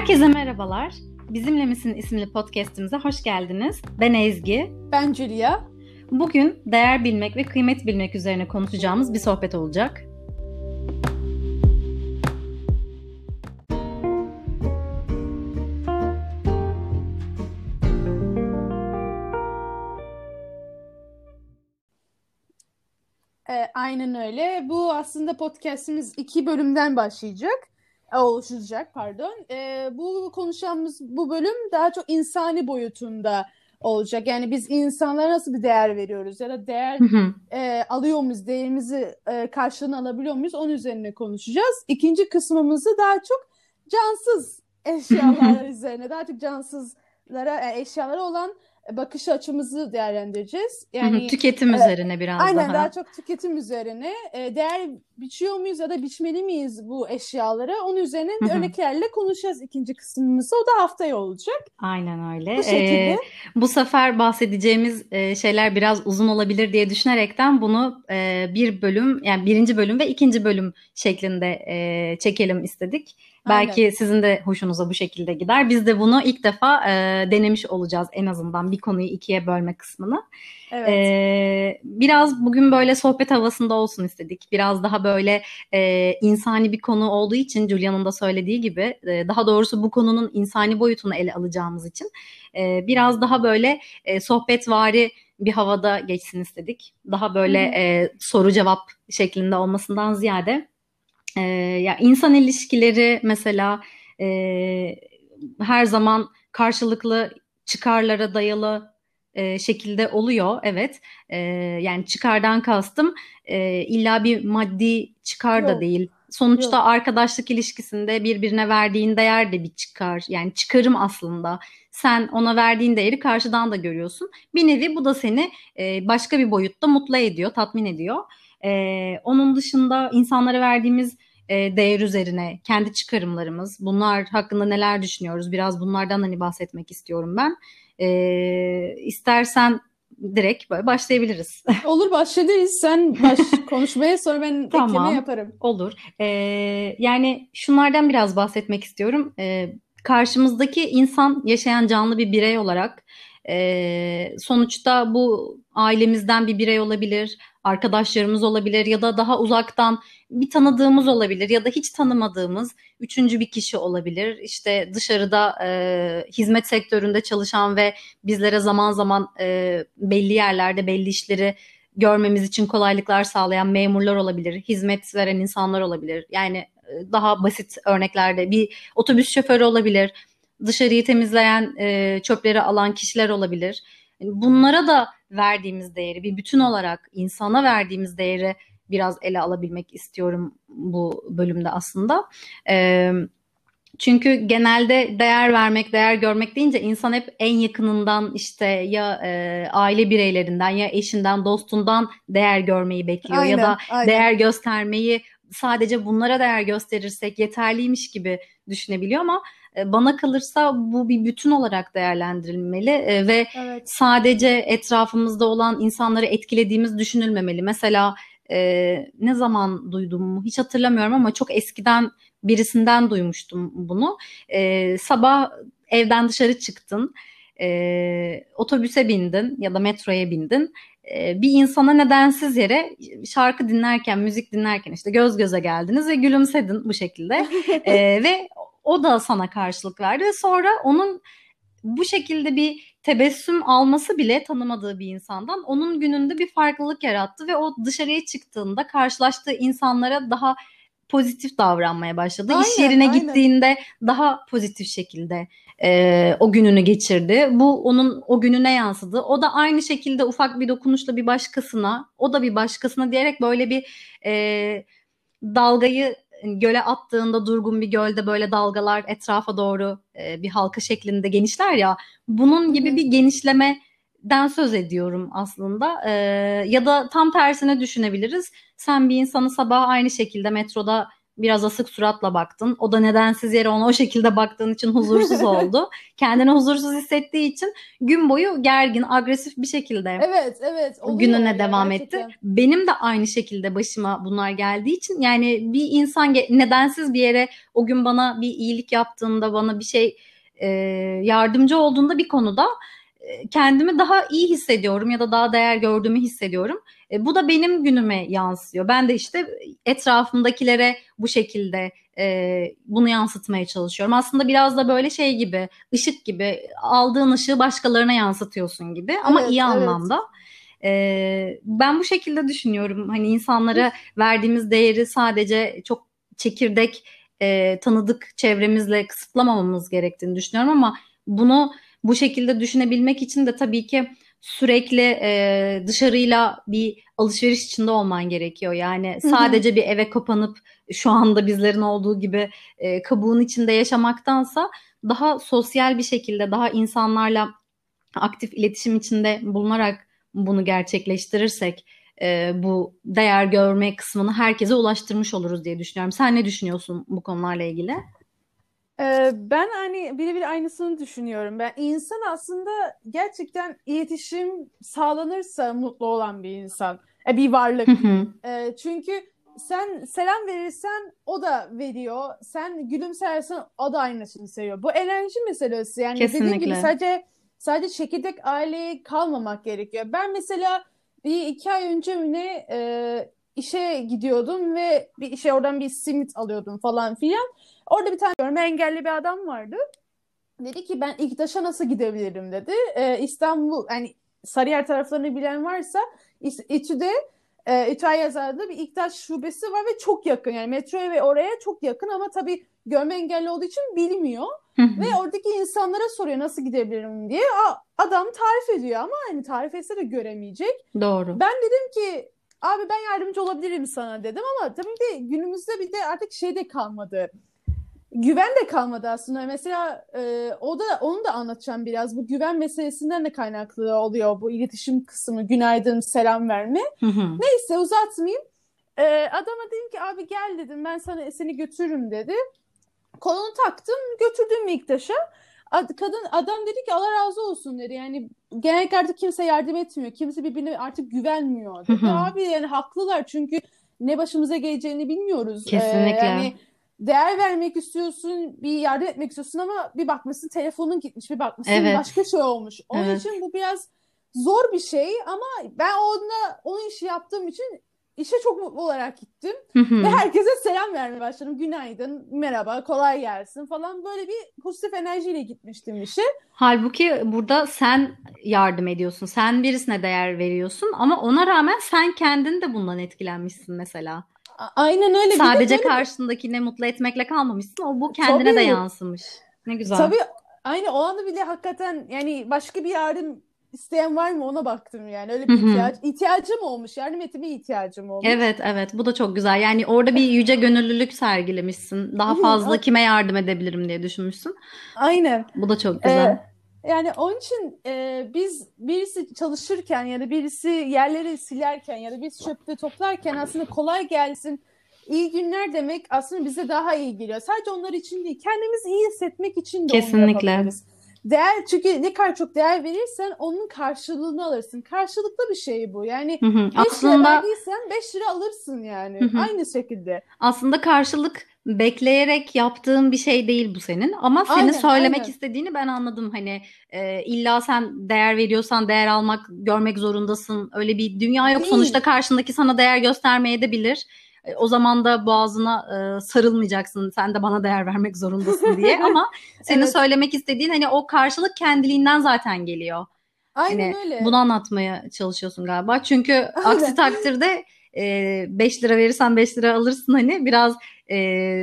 Herkese merhabalar. Bizimle Misin isimli podcastimize hoş geldiniz. Ben Ezgi. Ben Julia. Bugün değer bilmek ve kıymet bilmek üzerine konuşacağımız bir sohbet olacak. E, aynen öyle. Bu aslında podcastimiz iki bölümden başlayacak. Oluşacak pardon. E, bu konuşacağımız bu bölüm daha çok insani boyutunda olacak. Yani biz insanlara nasıl bir değer veriyoruz ya da değer e, alıyor muyuz, değerimizi e, karşılığını alabiliyor muyuz onun üzerine konuşacağız. İkinci kısmımızı daha çok cansız eşyalar üzerine, daha çok cansızlara, e, eşyalara olan bakış açımızı değerlendireceğiz. Yani tüketim e, üzerine biraz aynen, daha. Aynen daha çok tüketim üzerine. E, değer biçiyor muyuz ya da biçmeli miyiz bu eşyaları? Onun üzerine örneklerle konuşacağız ikinci kısmımızda. O da haftaya olacak. Aynen öyle. Bu şekilde. Ee, bu sefer bahsedeceğimiz e, şeyler biraz uzun olabilir diye düşünerekten bunu e, bir bölüm yani birinci bölüm ve ikinci bölüm şeklinde e, çekelim istedik. Belki Aynen. sizin de hoşunuza bu şekilde gider. Biz de bunu ilk defa e, denemiş olacağız en azından bir konuyu ikiye bölme kısmını. Evet. E, biraz bugün böyle sohbet havasında olsun istedik. Biraz daha böyle e, insani bir konu olduğu için Julia'nın da söylediği gibi e, daha doğrusu bu konunun insani boyutunu ele alacağımız için e, biraz daha böyle e, sohbetvari bir havada geçsin istedik. Daha böyle e, soru cevap şeklinde olmasından ziyade e, ya insan ilişkileri mesela e, her zaman karşılıklı çıkarlara dayalı e, şekilde oluyor. Evet. E, yani çıkardan kastım e, illa bir maddi çıkar Yok. da değil. Sonuçta Yok. arkadaşlık ilişkisinde birbirine verdiğin değer de bir çıkar. Yani çıkarım aslında. Sen ona verdiğin değeri karşıdan da görüyorsun. Bir nevi bu da seni e, başka bir boyutta mutlu ediyor, tatmin ediyor. E, onun dışında insanlara verdiğimiz e, değer üzerine kendi çıkarımlarımız, bunlar hakkında neler düşünüyoruz? Biraz bunlardan hani bahsetmek istiyorum ben. E, istersen direkt böyle başlayabiliriz. Olur başlayabiliriz. Sen baş konuşmaya sonra ben tamam, ekleme yaparım. Olur. Ee, yani şunlardan biraz bahsetmek istiyorum. Ee, karşımızdaki insan yaşayan canlı bir birey olarak e, sonuçta bu ailemizden bir birey olabilir, arkadaşlarımız olabilir ya da daha uzaktan bir tanıdığımız olabilir ya da hiç tanımadığımız üçüncü bir kişi olabilir. İşte dışarıda e, hizmet sektöründe çalışan ve bizlere zaman zaman e, belli yerlerde belli işleri görmemiz için kolaylıklar sağlayan memurlar olabilir, hizmet veren insanlar olabilir. Yani daha basit örneklerde bir otobüs şoförü olabilir, dışarıyı temizleyen, e, çöpleri alan kişiler olabilir. Bunlara da verdiğimiz değeri, bir bütün olarak insana verdiğimiz değeri biraz ele alabilmek istiyorum bu bölümde aslında. Evet. Çünkü genelde değer vermek, değer görmek deyince insan hep en yakınından işte ya e, aile bireylerinden ya eşinden, dostundan değer görmeyi bekliyor aynen, ya da aynen. değer göstermeyi sadece bunlara değer gösterirsek yeterliymiş gibi düşünebiliyor ama e, bana kalırsa bu bir bütün olarak değerlendirilmeli e, ve evet. sadece etrafımızda olan insanları etkilediğimiz düşünülmemeli. Mesela e, ne zaman duydum hiç hatırlamıyorum ama çok eskiden birisinden duymuştum bunu. E, sabah evden dışarı çıktın, e, otobüse bindin ya da metroya bindin. E, bir insana nedensiz yere şarkı dinlerken, müzik dinlerken işte göz göze geldiniz ve gülümsedin bu şekilde. e, ve o da sana karşılık verdi ve sonra onun bu şekilde bir tebessüm alması bile tanımadığı bir insandan onun gününde bir farklılık yarattı ve o dışarıya çıktığında karşılaştığı insanlara daha pozitif davranmaya başladı. Aynen, İş yerine aynen. gittiğinde daha pozitif şekilde e, o gününü geçirdi. Bu onun o gününe yansıdı. O da aynı şekilde ufak bir dokunuşla bir başkasına, o da bir başkasına diyerek böyle bir e, dalgayı göle attığında durgun bir gölde böyle dalgalar etrafa doğru e, bir halka şeklinde genişler ya. Bunun gibi bir genişlemeden söz ediyorum aslında. E, ya da tam tersine düşünebiliriz. Sen bir insanı sabah aynı şekilde metroda biraz asık suratla baktın. O da nedensiz yere ona o şekilde baktığın için huzursuz oldu. Kendini huzursuz hissettiği için gün boyu gergin, agresif bir şekilde Evet, evet. oluyor gününe ya, devam gerçekten. etti. Benim de aynı şekilde başıma bunlar geldiği için yani bir insan nedensiz bir yere o gün bana bir iyilik yaptığında, bana bir şey e, yardımcı olduğunda bir konuda kendimi daha iyi hissediyorum ya da daha değer gördüğümü hissediyorum. E, bu da benim günüme yansıyor. Ben de işte etrafımdakilere bu şekilde e, bunu yansıtmaya çalışıyorum. Aslında biraz da böyle şey gibi, ışık gibi aldığın ışığı başkalarına yansıtıyorsun gibi ama Evet, iyi evet. anlamda. E, ben bu şekilde düşünüyorum. Hani insanlara verdiğimiz değeri sadece çok çekirdek e, tanıdık çevremizle kısıtlamamamız gerektiğini düşünüyorum ama bunu bu şekilde düşünebilmek için de tabii ki sürekli e, dışarıyla bir alışveriş içinde olman gerekiyor. Yani sadece bir eve kapanıp şu anda bizlerin olduğu gibi e, kabuğun içinde yaşamaktansa daha sosyal bir şekilde daha insanlarla aktif iletişim içinde bulunarak bunu gerçekleştirirsek e, bu değer görme kısmını herkese ulaştırmış oluruz diye düşünüyorum. Sen ne düşünüyorsun bu konularla ilgili? Ee, ben hani birebir aynısını düşünüyorum. Ben insan aslında gerçekten iletişim sağlanırsa mutlu olan bir insan, e, bir varlık. Hı hı. Çünkü sen selam verirsen o da veriyor. Sen gülümsersen o da aynısını seviyor. Bu enerji meselesi. Yani dediğim gibi Kesinlikle. sadece sadece çekirdek aileye kalmamak gerekiyor. Ben mesela bir iki ay önce mi ne e, işe gidiyordum ve bir işe oradan bir simit alıyordum falan filan. Orada bir tane görme engelli bir adam vardı. Dedi ki ben İktaş'a nasıl gidebilirim dedi. Ee, İstanbul yani Sarıyer taraflarını bilen varsa İTÜ'de e, İTÜ Yazar'da bir İktaş şubesi var ve çok yakın yani metroya ve oraya çok yakın ama tabii görme engelli olduğu için bilmiyor. Ve oradaki insanlara soruyor nasıl gidebilirim diye. A- adam tarif ediyor ama hani tarif etse de göremeyecek. Doğru. Ben dedim ki abi ben yardımcı olabilirim sana dedim ama tabii de günümüzde bir de artık şey de kalmadı. Güven de kalmadı aslında. Mesela e, o da onu da anlatacağım biraz. Bu güven meselesinden de kaynaklı oluyor bu iletişim kısmı. Günaydın, selam verme. Hı hı. Neyse uzatmayayım. E, adama dedim ki abi gel dedim ben sana seni götürürüm dedi. Kolunu taktım götürdüm Miktaş'a. Ad- kadın adam dedi ki Allah razı olsun dedi. Yani genellikle artık kimse yardım etmiyor. Kimse birbirine artık güvenmiyor dedi. Hı hı. Abi yani haklılar çünkü ne başımıza geleceğini bilmiyoruz. Ee, Kesinlikle. yani değer vermek istiyorsun, bir yardım etmek istiyorsun ama bir bakmışsın telefonun gitmiş, bir bakmışsın Evet. başka şey olmuş. Onun Evet. için bu biraz zor bir şey ama ben onunla onun işi yaptığım için işe çok mutlu olarak gittim. Hı hı. Ve herkese selam vermeye başladım. Günaydın, merhaba, kolay gelsin falan. Böyle bir pozitif enerjiyle gitmiştim işe. Halbuki burada sen yardım ediyorsun. Sen birisine değer veriyorsun ama ona rağmen sen kendin de bundan etkilenmişsin mesela. Aynen öyle. Bir de Sadece böyle- karşındakine mutlu etmekle kalmamışsın. O bu kendine de Tabii. yansımış. Ne güzel. Tabii aynı o anda bile hakikaten yani başka bir yardım isteyen var mı ona baktım yani. Öyle bir ihtiyaç, ihtiyacım olmuş. Yardım etmeye ihtiyacım olmuş. Evet evet bu da çok güzel. Yani orada bir yüce gönüllülük sergilemişsin. Daha fazla kime yardım edebilirim diye düşünmüşsün. Aynen. Bu da çok güzel. Yani onun için e, biz birisi çalışırken ya da birisi yerleri silerken ya da biz çöpte toplarken aslında kolay gelsin, iyi günler demek aslında bize daha iyi geliyor. Sadece onlar için değil, kendimizi iyi hissetmek için de Kesinlikle. yapabiliriz. Değer, çünkü ne kadar çok değer verirsen onun karşılığını alırsın. Karşılıklı bir şey bu. Yani Hı hı. 5 lira Aslında verdiysen 5 lira alırsın yani. Hı hı. Aynı şekilde. aslında karşılık bekleyerek yaptığın bir şey değil bu senin. Ama senin Aynen, söylemek aynen. istediğini ben anladım. Hani e, illa sen değer veriyorsan değer almak, görmek zorundasın. Öyle bir dünya yok. Değil. Sonuçta karşındaki sana değer göstermeye de bilir. E, O zaman da boğazına e, sarılmayacaksın. Sen de bana değer vermek zorundasın diye. Ama senin Evet. söylemek istediğin hani o karşılık kendiliğinden zaten geliyor. Aynen Hani öyle. bunu anlatmaya çalışıyorsun galiba. Çünkü Aynen. aksi takdirde 5 lira verirsen 5 lira alırsın hani biraz e,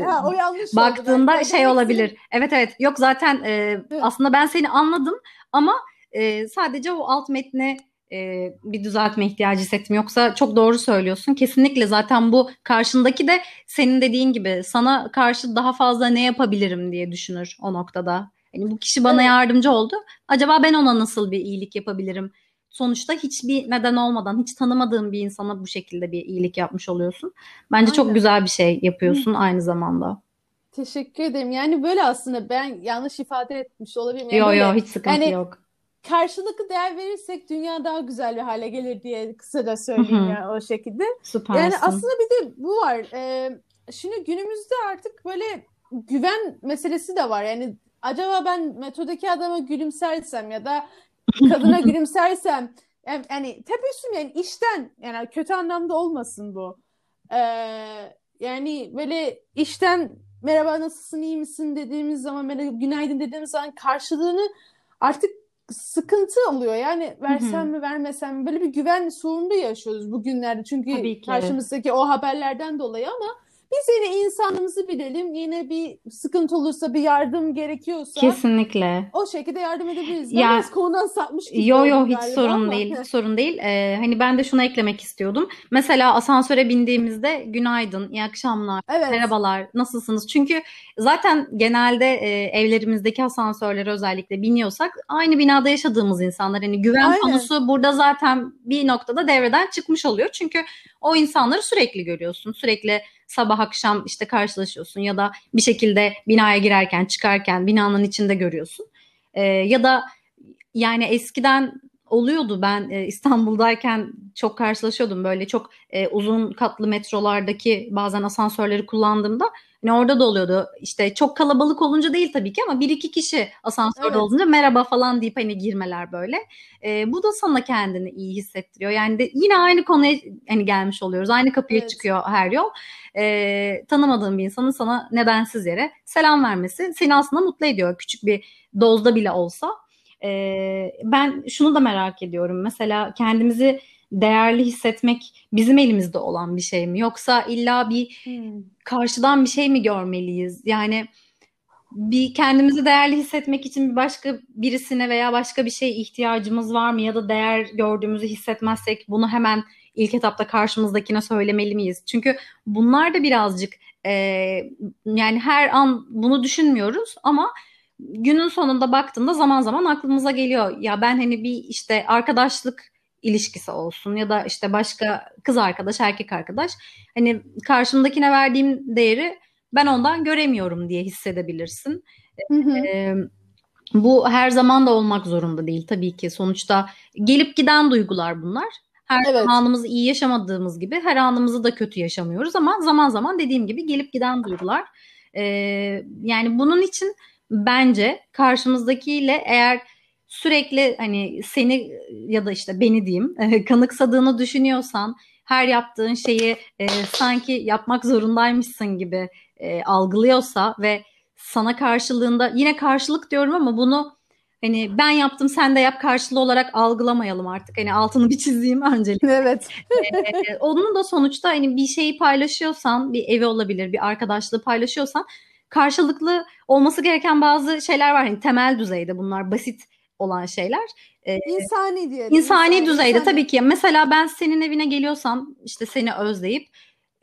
Ha, o oldu baktığında belki. şey olabilir. Evet evet yok zaten e, aslında ben seni anladım ama e, sadece o alt metni e, bir düzeltme ihtiyacı hissettim. Yoksa çok doğru söylüyorsun. Kesinlikle zaten bu karşındaki de senin dediğin gibi sana karşı daha fazla ne yapabilirim diye düşünür o noktada. Hani bu kişi bana Evet. yardımcı oldu. Acaba ben ona nasıl bir iyilik yapabilirim? Sonuçta hiçbir neden olmadan, hiç tanımadığın bir insana bu şekilde bir iyilik yapmış oluyorsun. Bence çok Aynen. güzel bir şey yapıyorsun aynı zamanda. Teşekkür ederim. Yani böyle aslında ben yanlış ifade etmiş olabilirim. Yani Yo böyle yo hiç sıkıntı yani yok. karşılıklı değer verirsek dünya daha güzel bir hale gelir diye kısaca söyleyeyim Hı hı. yani o şekilde. Süpersin. Yani aslında bir de bu var. Ee, şimdi günümüzde artık böyle güven meselesi de var. Yani acaba ben metodaki adama gülümsersem ya da kadına gülümsersem yani, yani tebessüm yani işten yani kötü anlamda olmasın bu. Ee, yani böyle işten merhaba nasılsın iyi misin dediğimiz zaman merhaba günaydın dediğimiz zaman karşılığını artık sıkıntı oluyor. Yani versem mi vermesem mi böyle bir güven sorunu yaşıyoruz bugünlerde. Çünkü karşımızdaki o haberlerden dolayı ama biz yine insanımızı bilelim. Yine bir sıkıntı olursa bir yardım gerekiyorsa Kesinlikle. o şekilde yardım edebiliriz. Ben Ya- biraz konudan sapmış gibi Yo yo oldum hiç galiba sorun ama. değil, hiç sorun değil. Ee, hani ben de şunu eklemek istiyordum. Mesela asansöre bindiğimizde günaydın, iyi akşamlar, Evet. merhabalar, nasılsınız? Çünkü zaten genelde e, evlerimizdeki asansörlere özellikle biniyorsak aynı binada yaşadığımız insanlar. Hani güven Aynen. konusu burada zaten bir noktada devreden çıkmış oluyor. Çünkü o insanları sürekli görüyorsun. Sürekli sabah akşam işte karşılaşıyorsun ya da bir şekilde binaya girerken çıkarken binanın içinde görüyorsun. Ee, ya da yani eskiden oluyordu ben e, İstanbul'dayken çok karşılaşıyordum böyle çok e, uzun katlı metrolardaki bazen asansörleri kullandığımda hani orada da oluyordu işte çok kalabalık olunca değil tabii ki ama bir iki kişi asansörde Evet. olunca merhaba falan deyip hani girmeler böyle E, bu da sana kendini iyi hissettiriyor yani de yine aynı konuya hani gelmiş oluyoruz aynı kapıya Evet. çıkıyor her yol E, tanımadığın bir insanın sana nedensiz yere selam vermesi seni aslında mutlu ediyor küçük bir dozda bile olsa. Ee, ben şunu da merak ediyorum. Mesela kendimizi değerli hissetmek bizim elimizde olan bir şey mi? Yoksa illa bir Hmm. karşıdan bir şey mi görmeliyiz? Yani bir kendimizi değerli hissetmek için bir başka birisine veya başka bir şeye ihtiyacımız var mı? Ya da değer gördüğümüzü hissetmezsek bunu hemen ilk etapta karşımızdakine söylemeli miyiz? Çünkü bunlar da birazcık e, yani her an bunu düşünmüyoruz ama günün sonunda baktığında zaman zaman aklımıza geliyor. Ya ben hani bir işte arkadaşlık ilişkisi olsun ya da işte başka kız arkadaş, erkek arkadaş hani karşımdakine verdiğim değeri ben ondan göremiyorum diye hissedebilirsin. Hı hı. Ee, bu her zaman da olmak zorunda değil tabii ki. Sonuçta gelip giden duygular bunlar. Her Evet. anımızı iyi yaşamadığımız gibi her anımızı da kötü yaşamıyoruz ama zaman zaman dediğim gibi gelip giden duygular. Ee, yani bunun için bence karşımızdakiyle eğer sürekli hani seni ya da işte beni diyeyim kanıksadığını düşünüyorsan her yaptığın şeyi e, sanki yapmak zorundaymışsın gibi e, algılıyorsa ve sana karşılığında yine karşılık diyorum ama bunu hani ben yaptım sen de yap karşılığı olarak algılamayalım artık. Hani altını bir çizeyim öncelikle. Evet. Ee, onun da sonuçta hani bir şeyi paylaşıyorsan, bir evi olabilir, bir arkadaşlığı paylaşıyorsan karşılıklı olması gereken bazı şeyler var. Hani temel düzeyde bunlar basit olan şeyler. Ee, İnsani diyelim. İnsani İnsani, düzeyde insani. tabii ki. Mesela ben senin evine geliyorsam işte seni özleyip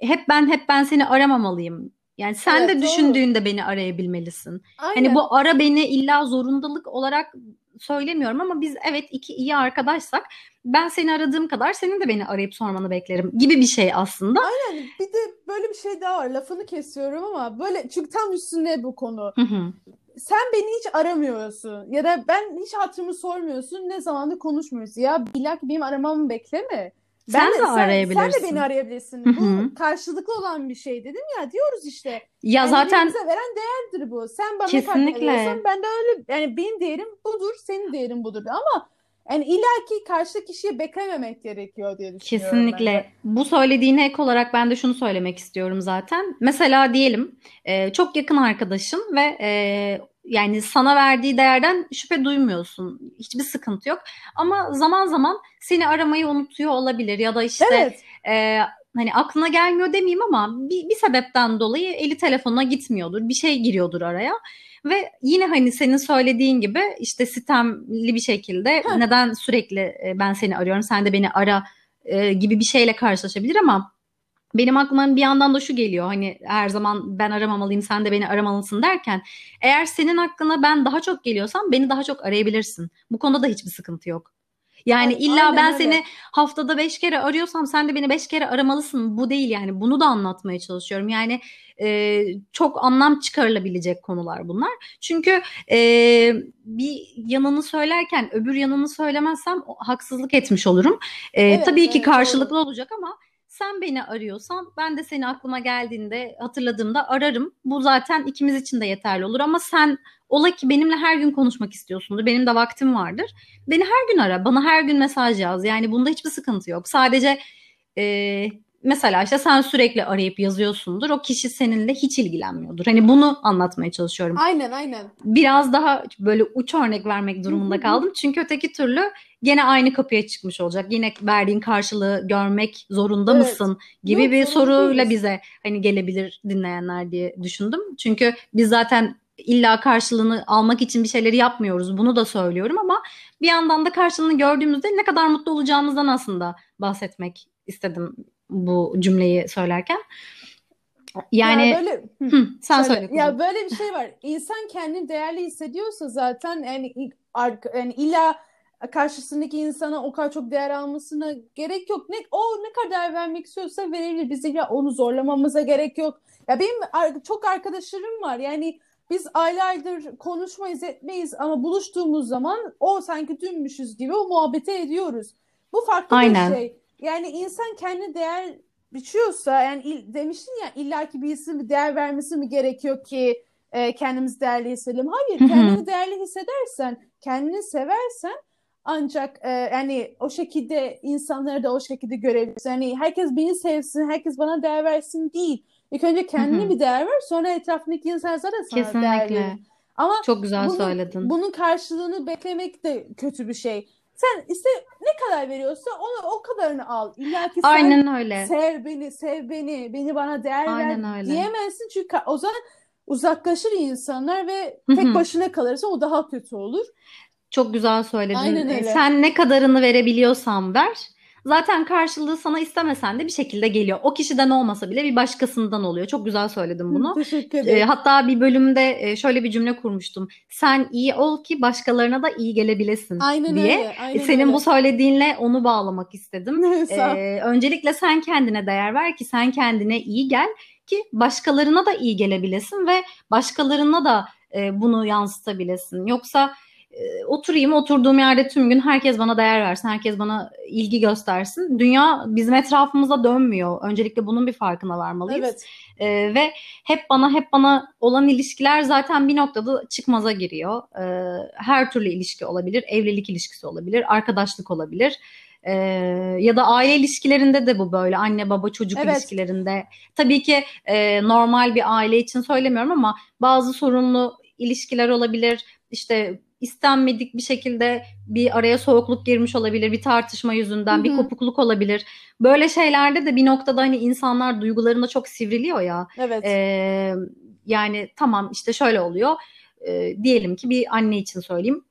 hep ben hep ben seni aramamalıyım. Yani sen Evet, de doğru. düşündüğünde beni arayabilmelisin. Aynen. Hani bu ara beni illa zorundalık olarak söylemiyorum ama biz evet iki iyi arkadaşsak ben seni aradığım kadar senin de beni arayıp sormanı beklerim gibi bir şey aslında. Aynen. Bir de böyle bir şey daha var. Lafını kesiyorum ama böyle çünkü tam üstünde bu konu. Hı hı. Sen beni hiç aramıyorsun ya da ben hiç hatırımı sormuyorsun. Ne zamandır konuşmuyoruz. Ya bilak benim aramamı bekleme. Sen de Sen de arayabilirsin. beni arayabilirsin. Hı hı. Bu karşılıklı olan bir şey dedim ya diyoruz işte. Ya Yani zaten veren değerdir bu. Sen bana Kesinlikle. ben de öyle yani benim değerim budur, senin değerin budur. Ama yani illaki karşı kişiye beklememek gerekiyor diye düşünüyorum ben de. Kesinlikle. Bu söylediğine ek olarak ben de şunu söylemek istiyorum zaten. Mesela diyelim e, çok yakın arkadaşın ve e, yani sana verdiği değerden şüphe duymuyorsun. Hiçbir sıkıntı yok. Ama zaman zaman seni aramayı unutuyor olabilir ya da işte Evet. e, hani aklına gelmiyor demeyeyim ama bir, bir sebepten dolayı eli telefonuna gitmiyordur. Bir şey giriyordur araya. Ve yine hani senin söylediğin gibi işte sitemli bir şekilde Heh. neden sürekli e, ben seni arıyorum sen de beni ara e, gibi bir şeyle karşılaşabilir ama benim aklıma bir yandan da şu geliyor hani her zaman ben aramamalıyım sen de beni aramalısın derken eğer senin hakkında ben daha çok geliyorsam beni daha çok arayabilirsin. Bu konuda da hiçbir sıkıntı yok. Yani illa Aynen ben öyle. seni haftada beş kere arıyorsam sen de beni beş kere aramalısın. Bu değil yani. Bunu da anlatmaya çalışıyorum. Yani e, çok anlam çıkarılabilecek konular bunlar. Çünkü e, bir yanını söylerken öbür yanını söylemezsem haksızlık etmiş olurum. E, evet, tabii ki karşılıklı doğru. olacak ama sen beni arıyorsan ben de seni aklıma geldiğinde hatırladığımda ararım. Bu zaten ikimiz için de yeterli olur ama sen ola ki benimle her gün konuşmak istiyorsundur. Benim de vaktim vardır. Beni her gün ara. Bana her gün mesaj yaz. Yani bunda hiçbir sıkıntı yok. Sadece e, mesela işte sen sürekli arayıp yazıyorsundur. O kişi seninle hiç ilgilenmiyordur. Hani bunu anlatmaya çalışıyorum. Aynen aynen. Biraz daha böyle uç örnek vermek durumunda kaldım. Çünkü öteki türlü gene aynı kapıya çıkmış olacak. Yine verdiğin karşılığı görmek zorunda evet. mısın gibi Yok, bir soruyla değiliz. bize hani gelebilir dinleyenler diye düşündüm. Çünkü biz zaten illa karşılığını almak için bir şeyleri yapmıyoruz. Bunu da söylüyorum ama bir yandan da karşılığını gördüğümüzde ne kadar mutlu olacağımızdan aslında bahsetmek istedim bu cümleyi söylerken. Yani ya böyle, hı, sen söyle. söyle ya böyle bir şey var. İnsan kendini değerli hissediyorsa zaten yani, yani illa karşısındaki insana o kadar çok değer almasına gerek yok. Ne o ne kadar değer vermek istiyorsa verebilir. Bizi ya onu zorlamamıza gerek yok. Ya benim çok arkadaşlarım var. Yani biz aylardır konuşmayız etmeyiz ama buluştuğumuz zaman o sanki dünmüşüz gibi o muhabbete ediyoruz. Bu farklı Aynen. bir şey. Yani insan kendi değer biçiyorsa yani il, demiştin ya illaki birisinin bir değer vermesi mi gerekiyor ki e, kendimizi değerli hissedelim? Hayır, kendini değerli hissedersen, kendini seversen ancak e, yani o şekilde insanları da o şekilde görebilirsin. Yani herkes beni sevsin, herkes bana değer versin değil. İlk önce kendine bir değer ver, sonra etrafındaki insanlara da sana Kesinlikle. değer verir. Ama çok güzel bunun, söyledin. Bunun karşılığını beklemek de kötü bir şey. Sen işte ne kadar veriyorsa onu o kadarını al. İlla ki sen Aynen öyle. sev beni, sev beni, beni bana değer Aynen ver öyle. diyemezsin. Çünkü o zaman uzaklaşır insanlar ve tek başına kalırsa o daha kötü olur. Çok güzel söyledin. Aynen öyle. Sen ne kadarını verebiliyorsan ver. Zaten karşılığı sana istemesen de bir şekilde geliyor. O kişiden olmasa bile bir başkasından oluyor. Çok güzel söyledin bunu. Teşekkür ederim. E, hatta bir bölümde e, şöyle bir cümle kurmuştum. Sen iyi ol ki başkalarına da iyi gelebilesin aynen diye. Öyle, aynen Senin öyle. bu söylediğinle onu bağlamak istedim. e, öncelikle sen kendine değer ver ki sen kendine iyi gel ki başkalarına da iyi gelebilesin ve başkalarına da e, bunu yansıtabilesin. Yoksa e, oturayım oturduğum yerde tüm gün herkes bana değer versin, herkes bana ilgi göstersin. Dünya bizim etrafımıza dönmüyor. Öncelikle bunun bir farkına varmalıyız. Evet. Ee, ve hep bana hep bana olan ilişkiler zaten bir noktada çıkmaza giriyor. Ee, her türlü ilişki olabilir, evlilik ilişkisi olabilir, arkadaşlık olabilir. Ee, ya da aile ilişkilerinde de bu böyle anne baba çocuk evet. ilişkilerinde. Tabii ki e, normal bir aile için söylemiyorum ama bazı sorunlu ilişkiler olabilir. İşte istenmedik bir şekilde bir araya soğukluk girmiş olabilir, bir tartışma yüzünden, Hı-hı. bir kopukluk olabilir. Böyle şeylerde de bir noktada hani insanlar duygularında çok sivriliyor ya. Evet. Ee, yani tamam işte şöyle oluyor. Ee, diyelim ki bir anne için söyleyeyim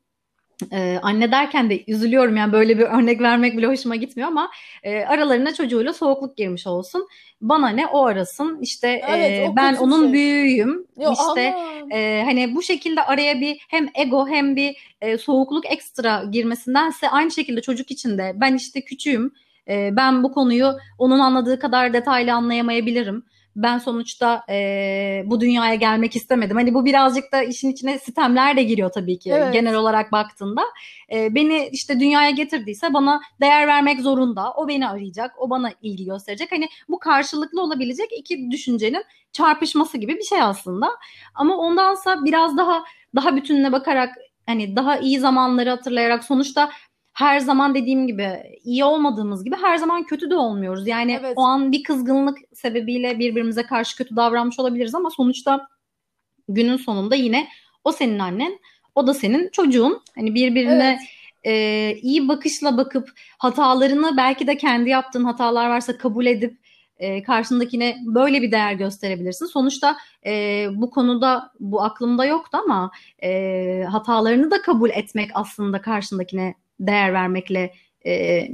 ee, anne derken de üzülüyorum yani böyle bir örnek vermek bile hoşuma gitmiyor ama e, aralarına çocuğuyla soğukluk girmiş olsun. Bana ne o arasın. İşte evet, e, ben onun şey. büyüğüyüm. Yo, işte e, hani bu şekilde araya bir hem ego hem bir e, soğukluk ekstra girmesindense aynı şekilde çocuk için de ben işte küçüğüm. E, ben bu konuyu onun anladığı kadar detaylı anlayamayabilirim ben sonuçta e, bu dünyaya gelmek istemedim. Hani bu birazcık da işin içine sistemler de giriyor tabii ki evet. genel olarak baktığında. E, beni işte dünyaya getirdiyse bana değer vermek zorunda. O beni arayacak, o bana ilgi gösterecek. Hani bu karşılıklı olabilecek iki düşüncenin çarpışması gibi bir şey aslında. Ama ondansa biraz daha daha bütününe bakarak hani daha iyi zamanları hatırlayarak sonuçta her zaman dediğim gibi iyi olmadığımız gibi her zaman kötü de olmuyoruz. Yani evet. o an bir kızgınlık sebebiyle birbirimize karşı kötü davranmış olabiliriz ama sonuçta günün sonunda yine o senin annen, o da senin çocuğun. Hani birbirine evet. e, iyi bakışla bakıp hatalarını belki de kendi yaptığın hatalar varsa kabul edip e, karşındakine böyle bir değer gösterebilirsin. Sonuçta e, bu konuda bu aklımda yoktu ama e, hatalarını da kabul etmek aslında karşındakine değer vermekle e,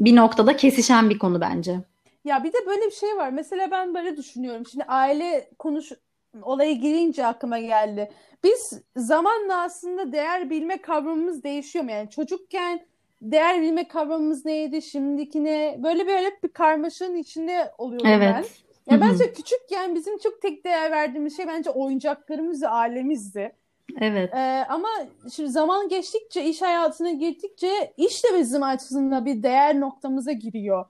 bir noktada kesişen bir konu bence. Ya bir de böyle bir şey var. Mesela ben böyle düşünüyorum. Şimdi aile konuş olayı girince aklıma geldi. Biz zamanla aslında değer bilme kavramımız değişiyor mu? Yani çocukken değer bilme kavramımız neydi, şimdiki ne? Böyle böyle bir karmaşanın içinde oluyorum Evet. ben. Ya hı. bence küçükken bizim çok tek değer verdiğimiz şey bence oyuncaklarımız ve ailemizdi. Evet. Ee, ama şimdi zaman geçtikçe, iş hayatına girdikçe iş de bizim açısından bir değer noktamıza giriyor.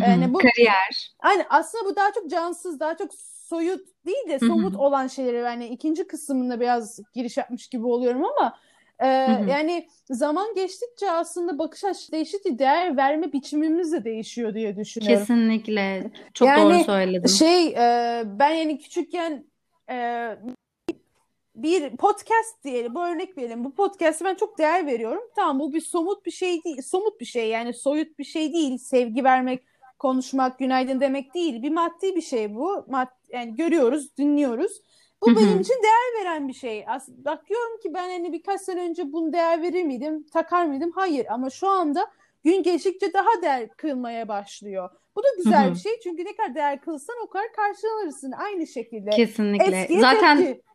Yani bu Kariyer. Aynen aslında bu daha çok cansız, daha çok soyut değil de somut olan şeyleri yani ikinci kısmında biraz giriş yapmış gibi oluyorum ama e, yani zaman geçtikçe aslında bakış açısı değiştikçe değer verme biçimimiz de değişiyor diye düşünüyorum. Kesinlikle. Çok Yani doğru söyledin. Şey e, ben yani küçükken e, bir podcast diyelim, bu örnek verelim. Bu podcast'e ben çok değer veriyorum. Tamam bu bir somut bir şey değil, somut bir şey yani soyut bir şey değil. Sevgi vermek, konuşmak, günaydın demek değil. Bir maddi bir şey bu. Mad yani görüyoruz, dinliyoruz. Bu benim için değer veren bir şey. As bakıyorum ki ben hani birkaç sene önce bunu değer verir miydim, takar mıydım? Hayır ama şu anda gün geçtikçe daha değer kılmaya başlıyor. Bu da güzel bir şey çünkü ne kadar değer kılsan o kadar karşılanırsın aynı şekilde. Kesinlikle. Eskiye Zaten tepki.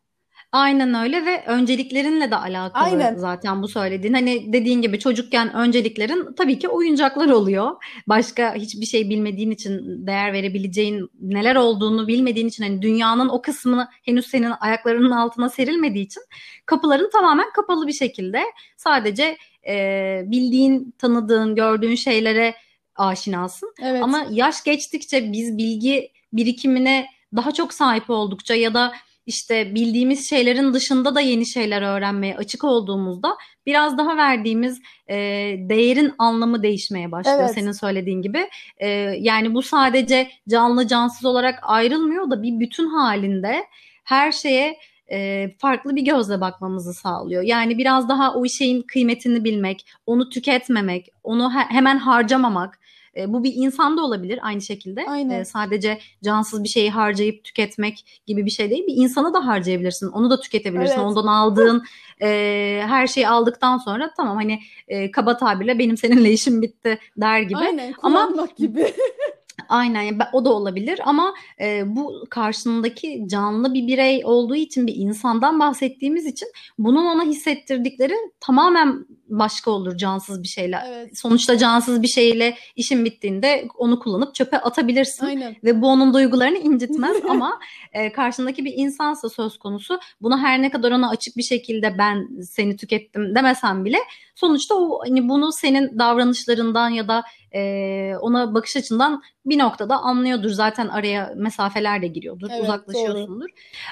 Aynen öyle ve önceliklerinle de alakalı Aynen. zaten bu söylediğin. Hani dediğin gibi çocukken önceliklerin tabii ki oyuncaklar oluyor. Başka hiçbir şey bilmediğin için değer verebileceğin neler olduğunu bilmediğin için hani dünyanın o kısmını henüz senin ayaklarının altına serilmediği için kapıların tamamen kapalı bir şekilde sadece e, bildiğin, tanıdığın, gördüğün şeylere aşinasın. Evet. Ama yaş geçtikçe biz bilgi birikimine daha çok sahip oldukça ya da işte bildiğimiz şeylerin dışında da yeni şeyler öğrenmeye açık olduğumuzda biraz daha verdiğimiz e, değerin anlamı değişmeye başlıyor Evet. senin söylediğin gibi. E, yani bu sadece canlı cansız olarak ayrılmıyor da bir bütün halinde her şeye e, farklı bir gözle bakmamızı sağlıyor. Yani biraz daha o şeyin kıymetini bilmek, onu tüketmemek, onu he- hemen harcamamak. E, bu bir insanda olabilir aynı şekilde. Aynen. E, sadece cansız bir şeyi harcayıp tüketmek gibi bir şey değil. Bir insanı da harcayabilirsin. Onu da tüketebilirsin. Evet. Ondan aldığın e, her şeyi aldıktan sonra tamam hani e, kaba tabirle benim seninle işim bitti der gibi. Aynen Ama- kullanmak gibi. Aynen o da olabilir ama e, bu karşındaki canlı bir birey olduğu için bir insandan bahsettiğimiz için bunun ona hissettirdikleri tamamen başka olur cansız bir şeyle. Evet. Sonuçta cansız bir şeyle işin bittiğinde onu kullanıp çöpe atabilirsin Aynen. ve bu onun duygularını incitmez ama e, karşındaki bir insansa söz konusu buna her ne kadar ona açık bir şekilde ben seni tükettim demesem bile sonuçta o hani bunu senin davranışlarından ya da e, ona bakış açından bir noktada anlıyordur. Zaten araya mesafeler de giriyordur, Evet, uzaklaşıyorsundur.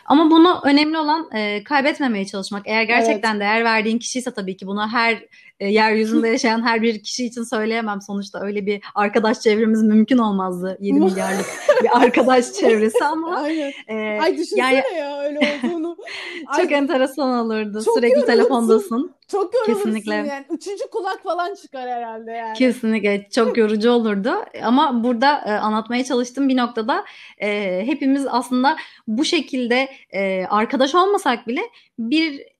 Ama bunu önemli olan e, kaybetmemeye çalışmak. Eğer gerçekten değer verdiğin kişiyse tabii ki bunu her e, yeryüzünde yaşayan her bir kişi için söyleyemem. Sonuçta öyle bir arkadaş çevremiz mümkün olmazdı. 7 milyarlık bir arkadaş çevresi ama Aynen. e, Ay düşünsene yani- ya öyle olduğunu. çok Ay, enteresan olurdu. Çok Sürekli yorulursun. telefondasın. çok yorulursun Kesinlikle. yani. Üçüncü kulak falan çıkar herhalde yani. Kesinlikle çok yorucu olurdu ama burada e, anlatmaya çalıştığım bir noktada e, hepimiz aslında bu şekilde e, arkadaş olmasak bile bir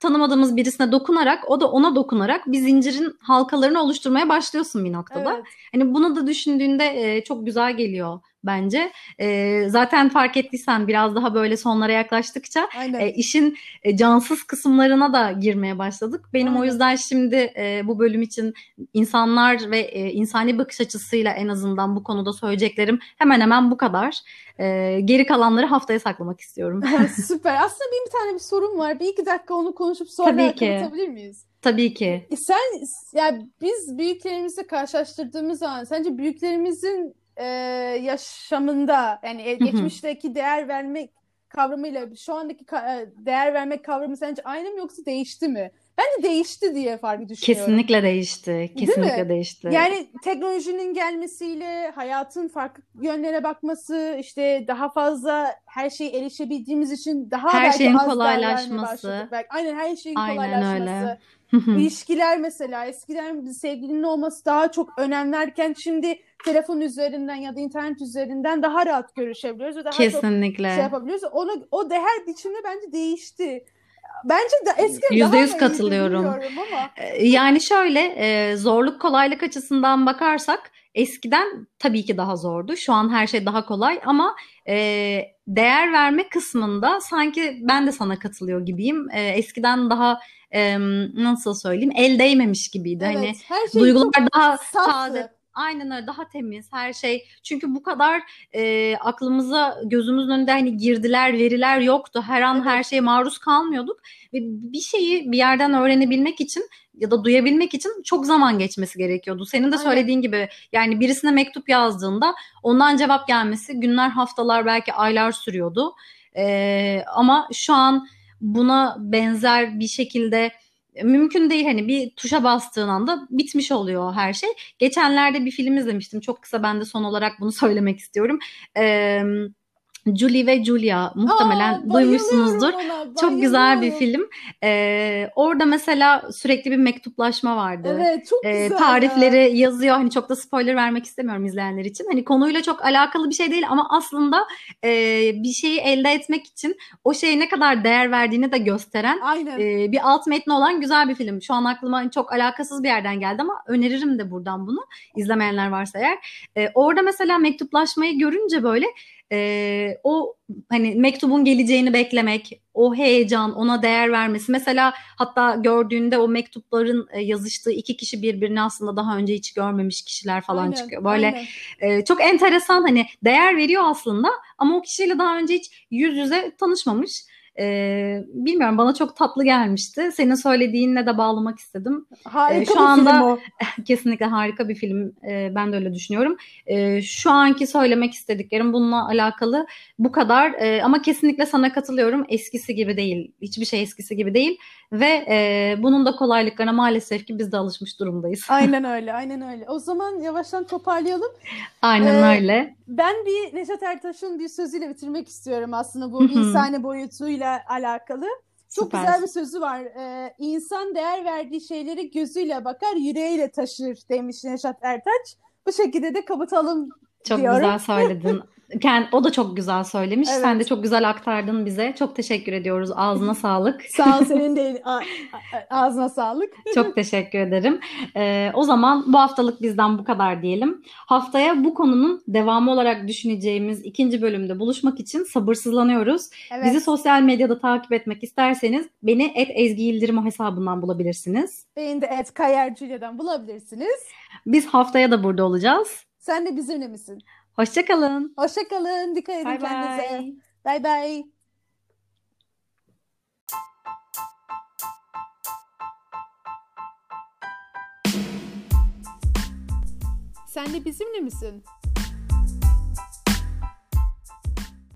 tanımadığımız birisine dokunarak o da ona dokunarak bir zincirin halkalarını oluşturmaya başlıyorsun bir noktada. Evet. Hani bunu da düşündüğünde e, çok güzel geliyor bence. E, zaten fark ettiysen biraz daha böyle sonlara yaklaştıkça Aynen. e, işin e, cansız kısımlarına da girmeye başladık. Benim o Aynen. yüzden şimdi e, bu bölüm için insanlar ve e, insani bakış açısıyla en azından bu konuda söyleyeceklerim hemen hemen bu kadar. E, geri kalanları haftaya saklamak istiyorum. Süper. Aslında benim bir tane bir sorum var. Bir iki dakika onu konuşup sonra kapatabilir miyiz? Tabii ki. E Sen yani biz büyüklerimizle karşılaştırdığımız zaman sence büyüklerimizin e, yaşamında yani e, geçmişteki değer vermek kavramıyla şu andaki ka- e, değer vermek kavramı sence aynı mı yoksa değişti mi? Bence değişti diye fark düşünüyorum. Kesinlikle değişti. Kesinlikle değişti. Yani teknolojinin gelmesiyle hayatın farklı yönlere bakması, işte daha fazla her şeye erişebildiğimiz için daha Her belki şeyin az kolaylaşması. Belki, aynen her şeyin Aynen kolaylaşması. öyle. İlişkiler mesela eskiden sevgilinin olması daha çok önemlerken şimdi telefon üzerinden ya da internet üzerinden daha rahat görüşebiliyoruz ve daha çok Kesinlikle. şey yapabiliyoruz. Onu, o değer biçimi bence değişti. Bence de eskiden Yüzde yüz katılıyorum. ama E, Yani şöyle e, zorluk kolaylık açısından bakarsak eskiden tabii ki daha zordu. Şu an her şey daha kolay ama e, değer verme kısmında sanki ben de sana katılıyor gibiyim. E, eskiden daha e, nasıl söyleyeyim el değmemiş gibiydi. Evet, hani her şey duygular çok daha saftı. taze. Aynen öyle daha temiz her şey. Çünkü bu kadar e, aklımıza gözümüzün önünde hani girdiler veriler yoktu. Her an Evet. her şeye maruz kalmıyorduk. Ve bir şeyi bir yerden öğrenebilmek için ya da duyabilmek için çok zaman geçmesi gerekiyordu. Senin de Aynen. söylediğin gibi yani birisine mektup yazdığında ondan cevap gelmesi günler haftalar belki aylar sürüyordu. E, ama şu an buna benzer bir şekilde mümkün değil hani bir tuşa bastığın anda bitmiş oluyor her şey. Geçenlerde bir film izlemiştim. Çok kısa ben de son olarak bunu söylemek istiyorum. Ee, Julie ve Julia muhtemelen Aa, duymuşsunuzdur. ona, Çok güzel bir film. Ee, orada mesela sürekli bir mektuplaşma vardı. Evet çok Ee, güzel ya. tarifleri yazıyor. Hani çok da spoiler vermek istemiyorum izleyenler için. Hani konuyla çok alakalı bir şey değil ama aslında e, bir şeyi elde etmek için o şeye ne kadar değer verdiğini de gösteren Aynen. e, bir alt metni olan güzel bir film. Şu an aklıma çok alakasız bir yerden geldi ama öneririm de buradan bunu izlemeyenler varsa eğer. E, orada mesela mektuplaşmayı görünce böyle e, o hani mektubun geleceğini beklemek, o heyecan, ona değer vermesi. Mesela hatta gördüğünde o mektupların e, yazıştığı iki kişi birbirini aslında daha önce hiç görmemiş kişiler falan Aynen, çıkıyor. Böyle aynen. e, çok enteresan hani değer veriyor aslında ama o kişiyle daha önce hiç yüz yüze tanışmamış. E, bilmiyorum bana çok tatlı gelmişti. Senin söylediğinle de bağlamak istedim. Harika Ee, şu bir anda- film o. Kesinlikle harika bir film. E, ben de öyle düşünüyorum. E, şu anki söylemek istediklerim bununla alakalı bu kadar. E, ama kesinlikle sana katılıyorum. Eskisi gibi değil. Hiçbir şey eskisi gibi değil. Ve e, bunun da kolaylıklarına maalesef ki biz de alışmış durumdayız. Aynen öyle, aynen öyle. O zaman yavaştan toparlayalım. Aynen Ee, öyle. Ben bir Neşet Ertaş'ın bir sözüyle bitirmek istiyorum aslında bu insani boyutuyla alakalı. Çok Süper. güzel bir sözü var. Ee, insan değer verdiği şeyleri gözüyle bakar, yüreğiyle taşır demiş Neşet Ertaş. Bu şekilde de kapatalım Çok diyorum. güzel söyledin. Ken, o da çok güzel söylemiş. Evet. Sen de çok güzel aktardın bize. Çok teşekkür ediyoruz. Ağzına sağlık. Sağ ol senin de ağzına sağlık. Çok teşekkür ederim. Ee, o zaman bu haftalık bizden bu kadar diyelim. Haftaya bu konunun devamı olarak düşüneceğimiz ikinci bölümde buluşmak için sabırsızlanıyoruz. Evet. Bizi sosyal medyada takip etmek isterseniz beni Ezgi Yıldırım hesabından bulabilirsiniz. Beni de et Kayer Julia'dan bulabilirsiniz. Biz haftaya da burada olacağız. Sen de bizimle misin? Hoşçakalın. Hoşçakalın. Dikkat edin Bay kendinize. Bay bay. Sen de bizimle misin?